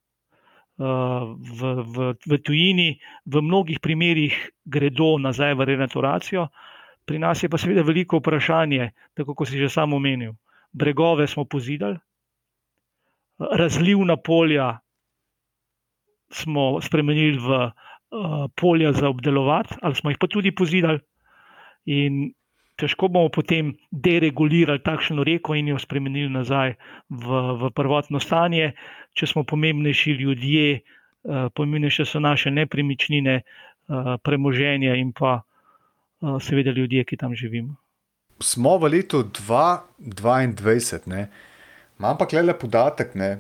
V, v, v tujini, v mnogih primerjih gredo nazaj v renaturacijo, pri nas je pa seveda veliko vprašanje, tako kot si že sam omenil. Bregove smo pozidali, razlivna polja smo spremenili v uh, polja za obdelovati, ali smo jih pa tudi pozidali. In težko bomo potem deregulirali takšno reko in jo spremenili nazaj v, v prvotno stanje, če smo pomembnejši ljudje, uh, pomembnejše so naše nepremičnine, uh, premoženje in pa uh, seveda ljudje, ki tam živimo. Smo v letu 2022, ne? imam pa le podatek, ne?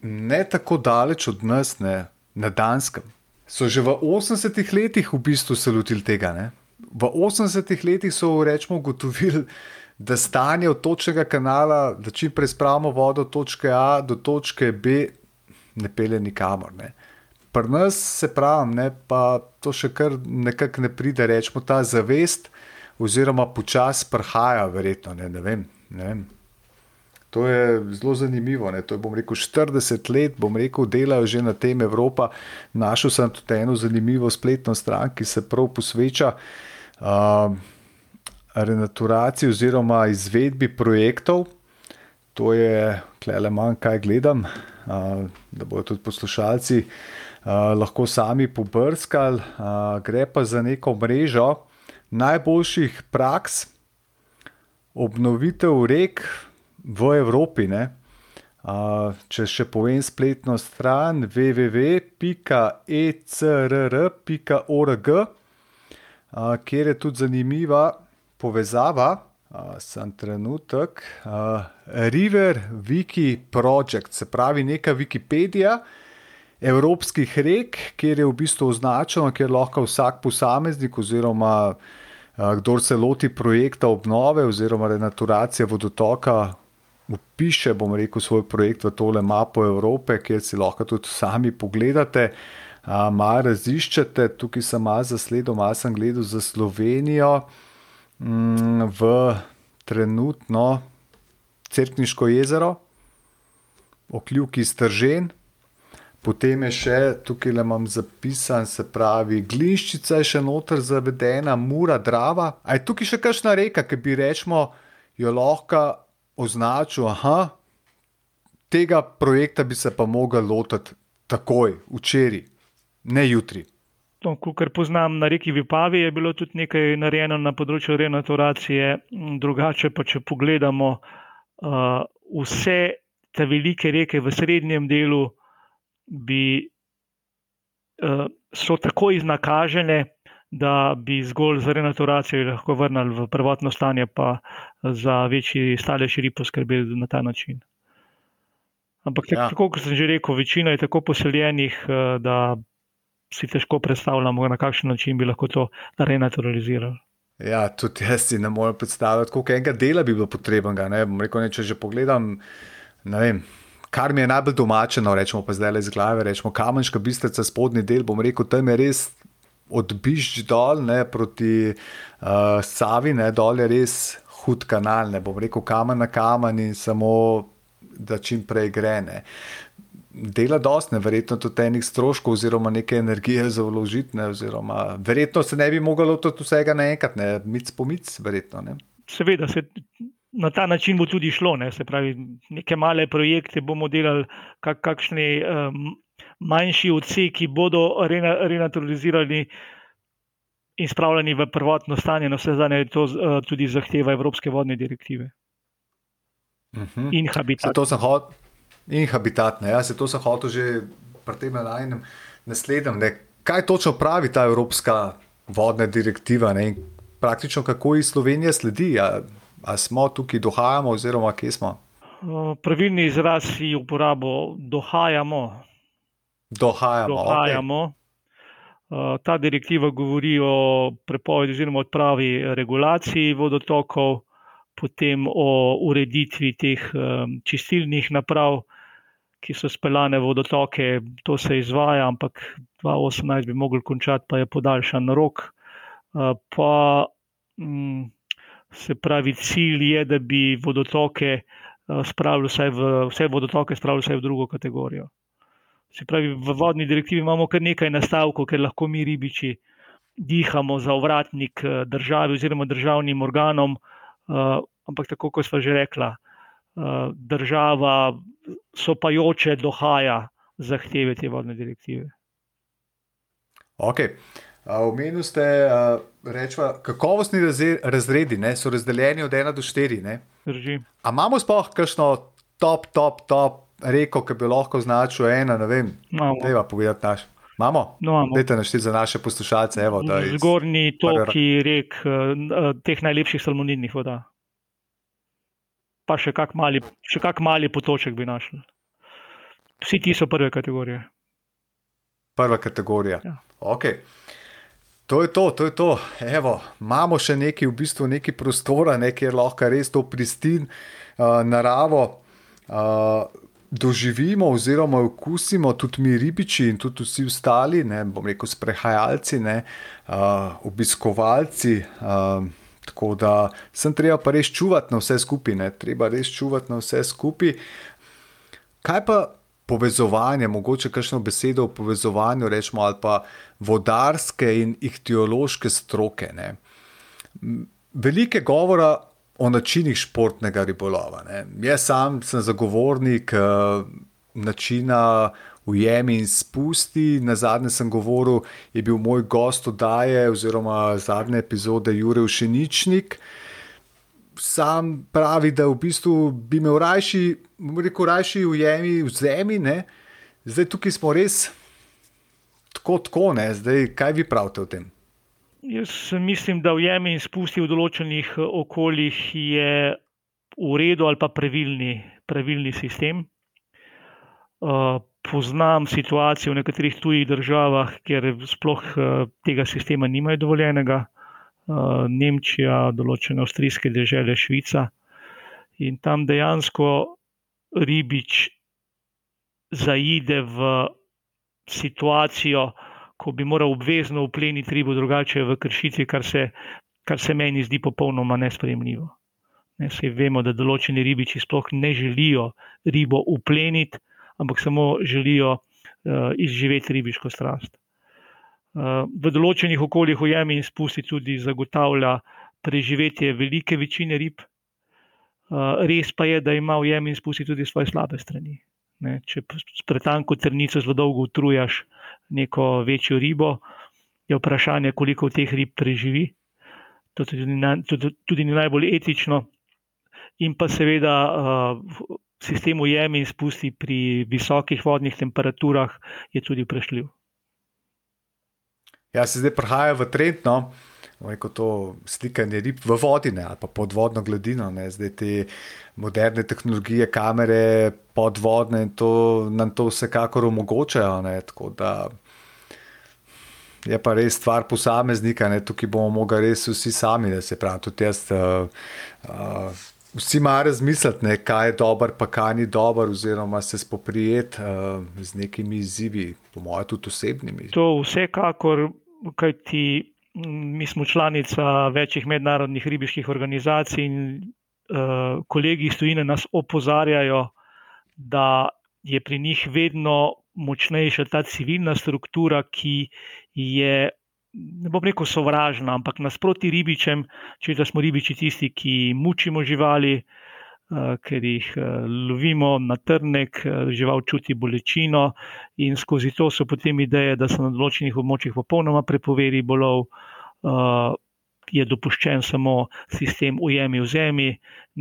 ne tako daleč od nas, ne? na Danskem. So že v 80-ih letih v bistvu se lotili tega. Ne? v 80-ih letih so rečemo ugotovili, da stanje od točnega kanala, da čim prej spravimo vodo od točke A do točke B, ne pele nikamor. Ne. Pri nas se pravi, pa to še kar nekako ne pride, rečemo ta zavest, oziroma počasi prihaja, verjetno. Ne, ne vem. Ne vem. To je zelo zanimivo. Ne. To je, bom rekel, 40 let, bom rekel, delajo že na tem Evropa. Našel sem tudi eno zanimivo spletno stran, ki se prav posveča uh, renaturaciji oziroma izvedbi projektov. To je, klele manj, kaj gledam, uh, da bodo tudi poslušalci uh, lahko sami pobrskali. Uh, gre pa za neko mrežo najboljših praks, obnovitev rek v Evropi. Uh, če še povem spletno stran www.ecrr.org, uh, kjer je tudi zanimiva povezava, uh, sem trenutek, uh, River Wiki Project, se pravi neka Wikipedija evropskih rek, kjer je v bistvu označeno, kjer lahko vsak posameznik oziroma kdor se loti projekta obnove oziroma renaturacije vodotoka upiše, bom rekel, svoj projekt v tole mapo Evrope, kjer si lahko tudi sami pogledate, malo raziščete. Tukaj sem malo zasledil, malo sem gledal za Slovenijo, mm, v trenutno Cerkniško jezero, okljuki stržen. Potem je še tukaj, le imam zapisan, se pravi, gliščica je še noter zavedena, mura, drava. A je tukaj še kakšna reka, ki bi rečemo, jo lahko označil, da tega projekta bi se pa mogel lotiti takoj, včeraj, ne jutri. No, Kar poznam na reki Vipavi, je bilo tudi nekaj narejeno na področju renaturacije. Drugače pa, če pogledamo uh, vse te velike reke v srednjem delu, bi, uh, so tako iznakažene, da bi zgolj z renaturacijo lahko vrnili v prvotno stanje, pa za večji stalež rib poskrbeli na ta način. Ampak, ja. tako kot sem že rekel, večina je tako poseljenih, eh, da si težko predstavljamo, na kakšen način bi lahko to renaturalizirali. Ja, tudi jaz si ne morem predstavljati, koliko enega dela bi bilo potrebnega. Ne? Rekel, ne, če že pogledam, ne vem. Kar mi je najbolj domačeno, rečemo pa zdaj le iz glave, rečemo kamenška bistrica, spodnji del. Bom rekel, tam je res od Bišč dol ne, proti uh, Savi, ne, dol je res hud kanal, ne bom rekel kamen na kamen in samo da čim prej grene. Dela dosti, verjetno tudi enih stroškov, oziroma neke energije za vložiti, oziroma verjetno se ne bi moglo tudi vsega naenkrat, ne mic po mic, verjetno. Ne? Seveda, se, na ta način bo tudi šlo. Ne? Se pravi, neke male projekte bomo delali, kak, kakšni um, manjši odseki bodo renaturalizirali in spravljeni v prvotno stanje, na vse zadnje, to uh, tudi zahteva Evropske vodne direktive. Uh mhm. -huh. In habitat. In habitat, ne. Ja, se to sem hotel že pri tem najnem naslednjem. Ne. Kaj točno pravi ta Evropska vodna direktiva ne. in praktično kako ji Slovenija sledi? A, a smo tukaj, dohajamo, oziroma kje smo? Pravilni izraz je uporabo dohajamo. Dohajamo. dohajamo. Okay. Ta direktiva govori o prepovedi oziroma odpravi regulaciji vodotokov, potem o ureditvi teh čistilnih naprav, ki so speljane v vodotoke, to se izvaja, ampak 2018 bi mogli končati, pa je podaljšan rok. Pa mm, se pravi, cilj je, da bi vodotoke spravili vse, v, vse vodotoke spravili vse v drugo kategorijo. Se pravi, v vodni direktivi imamo kar nekaj nastavkov, ker lahko mi ribiči dihamo za ovratnik državi oziroma državnim organom, ampak tako kot smo že rekla, Eh, država sopajoče dohaja zahteve te vodne direktive. Ok. Omenili ste, rečva, kakovostni razredi ne, so razdeljeni od 1 do 4. Drži. A imamo sploh kakšno top, top, top reko, ki bi lahko označil ena, ne vem, deva povedati naš. Imamo? No, imamo. Dajte našteti za naše poslušalce. Evo, Zgornji toki rek eh, teh najlepših salmonidnih voda pa še kak mali, še kak mali potoček bi našli. Vsi ti so prve kategorije. Prva kategorija. Ja. Okay. To je to, to je to. Evo, imamo še nekaj, v bistvu nekaj prostora, ne, kjer lahko res to pristin, uh, naravo uh, doživimo, oziroma okusimo, tudi mi ribiči in tudi vsi ostali, ne bom rekel, sprehajalci, ne, uh, obiskovalci. Uh, Tako da sem treba pa res čuvati na vse skupine, treba res čuvati na vse skupaj. Kaj pa povezovanje, mogoče kakšno besedo o povezovanju, rečemo, ali pa vodarske in ihtiološke stroke. Ne? Velike govora o načinih športnega ribolova. Ne? Jaz sam sem zagovornik uh, načina ujemi in spusti. Na zadnje sem govoril, je bil moj gost oddaje, oziroma zadnje epizode Jurek Šeničnik. Sam pravi, da v bistvu bi imel rajši, rekel, rajši ujemi v zemlji, ne? zdaj tukaj smo res tako, tako, ne, zdaj kaj vi pravite o tem? Jaz mislim, da ujemi in spusti v določenih okoljih je v redu ali pa pravilni, pravilni sistem. Uh, poznam situacijo v nekaterih tujih državah, kjer sploh uh, tega sistema nimajo dovoljenega, uh, Nemčija, določene avstrijske države, Švica. In tam dejansko ribič zaide v situacijo, ko bi moral obvezno upleniti ribo, drugače v kršitvi, kar se, kar se meni zdi popolnoma nespremljivo. Ne, vemo, da določeni ribiči sploh ne želijo ribo upleniti, ampak samo želijo uh, izživeti ribiško strast. Uh, v določenih okoljih ujemi in spusti tudi zagotavlja preživetje velike večine rib. Uh, res pa je, da ima ujemi in spusti tudi svoje slabe strani. Ne, če s pretanko trnico zelo dolgo utrujaš neko večjo ribo, je vprašanje, koliko teh rib preživi. To tudi, tudi, tudi ni najbolj etično. In pa seveda uh, sistem ujemi in spusti pri visokih vodnih temperaturah je tudi prešljiv. Ja, se zdaj prihaja v trend, no, ko to slikanje rib v vodi ne, ali pa podvodno gladino, ne, zdaj te moderne tehnologije, kamere podvodne in to nam to vsekakor omogočajo. Ne, tako da je pa res stvar posameznika, ne, tukaj bomo mogli res vsi sami, da se pravi, tudi jaz. Uh, uh, Vsi imajo razmisliti, ne, kaj je dobro, pa kaj ni dobro, oziroma se spoprijeti uh, z nekimi izzivi, po mojem, tudi osebnimi. To vsekakor, kaj ti Mi smo članica večjih mednarodnih ribiških organizacij in uh, kolegi iz tujine nas opozarjajo, da je pri njih vedno močnejša ta civilna struktura, ki je, ne bom rekel, sovražna, ampak nasproti ribičem, če smo ribiči tisti, ki mučimo živali, uh, ker jih uh, lovimo na trnek, uh, žival čuti bolečino, in skozi to so potem ideje, da se na določenih območjih popolnoma prepovedi ribolov. Uh, Je dopuščen samo sistem ujemi v zemlji,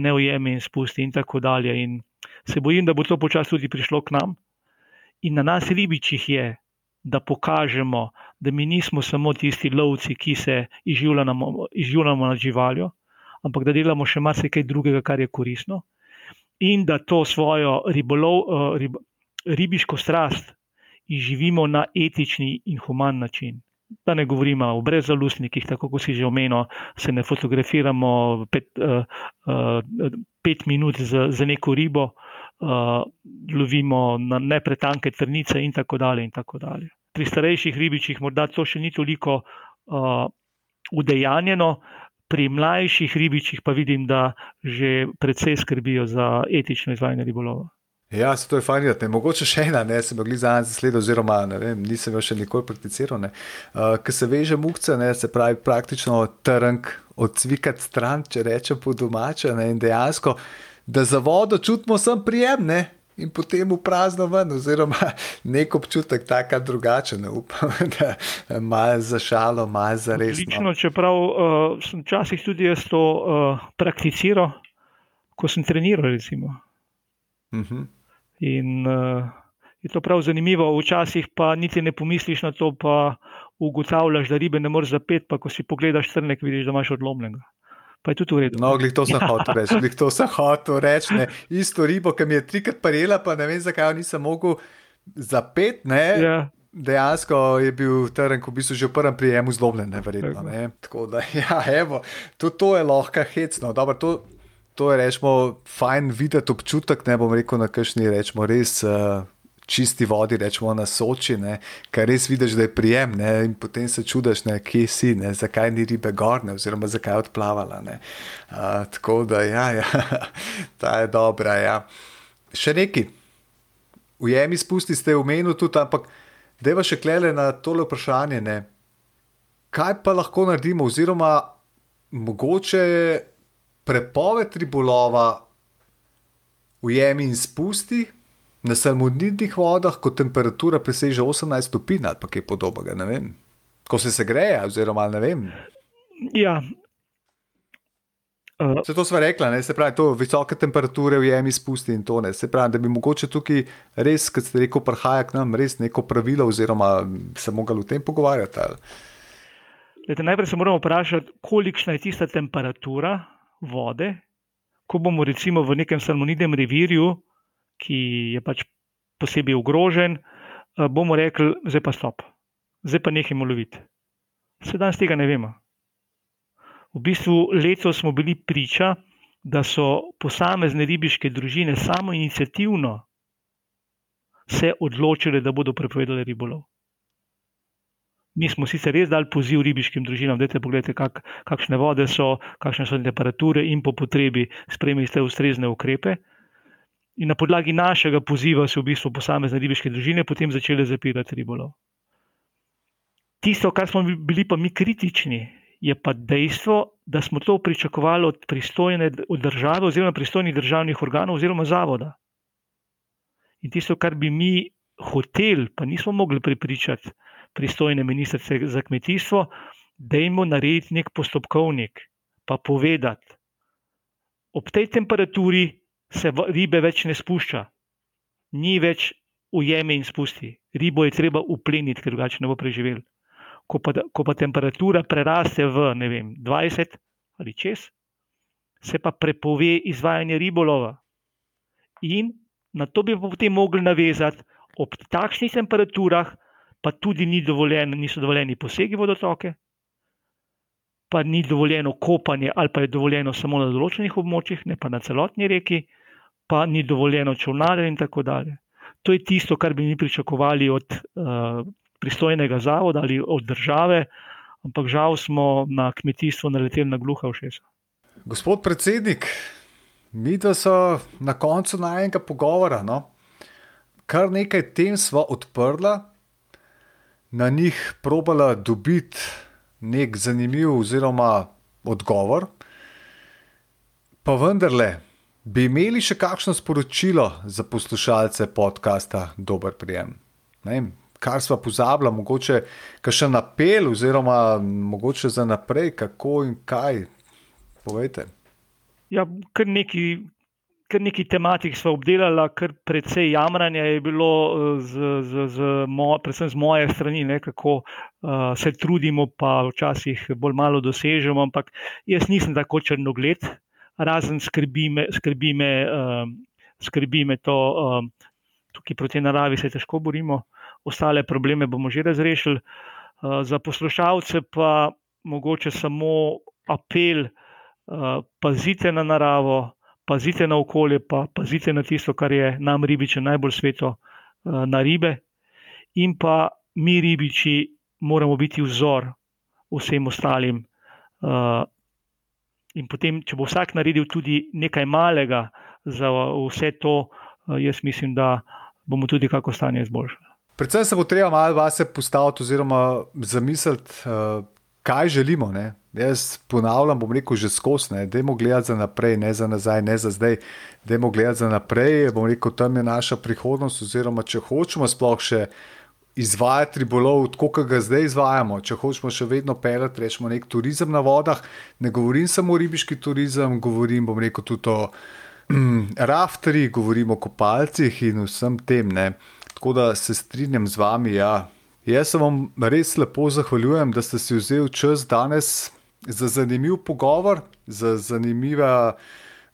ne ujemi in spusti, in tako dalje. In se bojim, da bo to počasi tudi prišlo k nam. In na nas, ribičih, je, da pokažemo, da mi nismo samo tisti lovci, ki se izživljamo nad živaljo, ampak da delamo še marsikaj drugega, kar je koristno. In da to svojo ribolov, eh, rib, ribiško strast izživimo na etični in human način. Da ne govorimo o brezalustnikih, tako kot si že omenil, se ne fotografiramo pet, uh, uh, pet minut za, za neko ribo, uh, lovimo na nepretanke trnice, in tako dalje. In tako dalje. Pri starejših ribičih morda to še ni toliko uh, udejanjeno, pri mlajših ribičih pa vidim, da že predvsej skrbijo za etično izvajanje ribolova. Ja, se to je fajn, da je mogoče še ena, ne sem mogli za nas zaslediti, oziroma vem, nisem jo še nikoli prakticiral. Uh, Ker se veže mukce, ne, se pravi praktično trnk odsvikati stran, če rečem po domače. Ne, in dejansko da za vodo čutimo sem prijemne. In potem v prazno ven, oziroma nek občutek, tako drugačen, upam, da malo za šalo, malo za res. Lično, čeprav uh, sem včasih tudi jaz to uh, prakticiral, ko sem treniral. Uh mhm. -huh. In uh, je to prav zanimivo, včasih pa niti ne pomisliš na to, pa ugotavljaš, da ribe ne moreš zapeti, pa ko si pogledaš trnek, vidiš, da imaš odlomljenega pa je tudi v redu. No, glih to sem ja. hotel reči, glih to sem hotel reči. Ne. Isto ribo, ki mi je trikrat parela, pa ne vem, zakaj jo nisem mogel zapet. Ja. Dejansko je bil teren, ko bi se že v prvem prijemu zlobljen, nevrjetno. Ne. Tako da, ja, evo, to, to je lahko hecno. Dobro, to, to je rečemo, fajn videti občutek, ne bom rekel na kakšni rečemo res. Uh, čisti vodi, rečemo na soči, ne, kar res vidiš, da je prijem, ne, in potem se čudiš, ne, kje si, ne, zakaj ni ribe gorne, oziroma zakaj je odplavala. Uh, tako da, ja, ja, ta je dobra. Ja. Še neki, ujemi spusti ste menu tudi, ampak deva še klele na tole vprašanje. Ne. Kaj pa lahko naredimo, oziroma mogoče prepoved ribolova, ujemi in spusti, na salmonidnih vodah, ko temperatura preseže 18 stopinj ali kaj podobnega, ko se segreje, oziroma ne vem. Ja. Uh, se to smo rekli, ne? se pravi, to visoke temperature v jemi spusti in to ne. Se pravi, da bi mogoče tukaj res, kot ste rekel, prihaja k nam res neko pravilo, oziroma se mogli o tem pogovarjati. Lete, najprej se moramo vprašati, kolikšna je tista temperatura vode, ko bomo recimo v nekem salmonidnem revirju ki je pač posebej ogrožen, eh, bomo rekli, zdaj pa stop, zdaj pa nehajmo loviti. Sedaj z tega ne vemo. V bistvu letos smo bili priča, da so posamezne ribiške družine samo inicijativno se odločile, da bodo prepovedali ribolov. Mi smo sicer res dali poziv ribiškim družinam, da te pogledate, kak, kakšne vode so, kakšne so temperature in po potrebi spremljate ustrezne ukrepe. In na podlagi našega poziva so v bistvu posamezne ribiške družine potem začele zapirati ribolov. Tisto, kar smo bili pa mi kritični, je pa dejstvo, da smo to pričakovali od pristojne od države oziroma pristojnih državnih organov oziroma zavoda. In tisto, kar bi mi hoteli, pa nismo mogli prepričati pristojne ministrice za kmetijstvo, da jim narediti nek postopkovnik, pa povedati, ob tej temperaturi se ribe več ne spušča, ni več ujeme in spusti. Ribo je treba upleniti, ker drugače ne bo preživel. Ko pa, ko pa temperatura preraste v vem, 20 ali čez, se pa prepove izvajanje ribolova. In na to bi potem mogli navezati, ob takšnih temperaturah, pa tudi ni dovoljen, niso dovoljeni posegi vodotoke, pa ni dovoljeno kopanje, ali pa je dovoljeno samo na določenih območjih, ne pa na celotni reki pa ni dovoljeno čovnare in tako dalje. To je tisto, kar bi mi pričakovali od uh, pristojnega zavoda ali od države ampak žal smo na kmetijstvu naleteli na gluha ušesa. Gospod predsednik, mi da so na koncu najmenjega pogovora. No? Kar nekaj tem smo odprla, na njih probala dobiti nek zanimiv oziroma odgovor. Pa vendarle, bi imeli še kakšno sporočilo za poslušalce podcasta Dober prijem? Ne, kar smo pozabili, mogoče še na apel, oziroma mogoče za naprej, kako in kaj. Povejte. Ja, kar neki. Ker nekaj tematik smo obdelali, kar precej jamranja je bilo, z, z, z mo, predvsem z moje strani, ne, kako uh, se trudimo, pa včasih bolj malo dosežemo. Ampak jaz nisem tako črnogled, razen skrbi me, skrbi me, uh, skrbi me to, uh, tukaj proti naravi se težko borimo, ostale probleme bomo že razrešili. Uh, za poslušalce pa mogoče samo apel, uh, pazite na naravo pazite na okolje, pa pazite na tisto, kar je nam, ribičem, najbolj sveto, eh, na ribe. In pa mi, ribiči, moramo biti vzor vsem ostalim. Eh, in potem, če bo vsak naredil tudi nekaj malega za vse to, eh, jaz mislim, da bomo tudi kako stanje izboljšali. Predvsem se bo treba malo vase postaviti, oziroma zamisliti, kaj želimo. Ne? Jaz ponavljam, bom rekel, že skozi, da je gledati za naprej, ne za nazaj, ne za zdaj. Da je gledati za naprej, bom rekel, tam je naša prihodnost. Oziroma, če hočemo sploh še izvajati ribolov, tako kot ga zdaj izvajamo, če hočemo še vedno pelati, rečemo, nek turizem na vodah, ne govorim samo o ribiški turizem, govorim, bom rekel, tudi o mm, rafteri, govorim o kopalcih in vsem tem. Ne. Tako da se strinjam z vami, ja. Jaz se vam res lepo zahvaljujem, da ste si vzeli čas danes za zanimiv pogovor, za zanimive,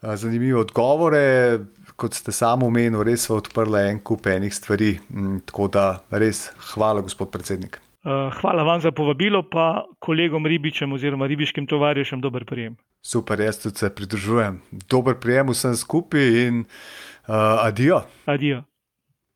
zanimive odgovore. Kot ste sami omenili, res so odprli en kup enih stvari. Mm, tako da res hvala, gospod predsednik. Hvala vam za povabilo, pa kolegom ribičem oziroma ribiškim tovarišem dober prijem. Super, jaz tudi se pridružujem. Dober prijem vsem skupaj in uh, adijo. Adijo.